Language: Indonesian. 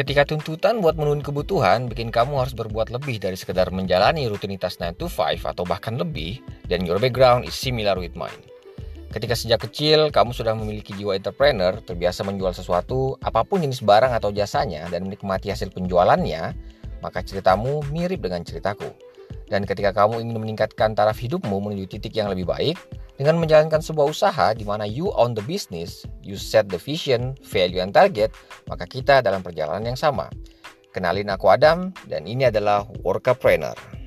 Ketika tuntutan buat memenuhi kebutuhan bikin kamu harus berbuat lebih dari sekedar menjalani rutinitas 9 to 5 atau bahkan lebih, dan your background is similar with mine. Ketika sejak kecil kamu sudah memiliki jiwa entrepreneur, terbiasa menjual sesuatu, apa pun jenis barang atau jasanya, dan menikmati hasil penjualannya, maka ceritamu mirip dengan ceritaku. Dan ketika kamu ingin meningkatkan taraf hidupmu menuju titik yang lebih baik, dengan menjalankan sebuah usaha di mana you own the business, you set the vision, value, and target, maka kita dalam perjalanan yang sama. Kenalin aku Adam, dan ini adalah Workapreneur.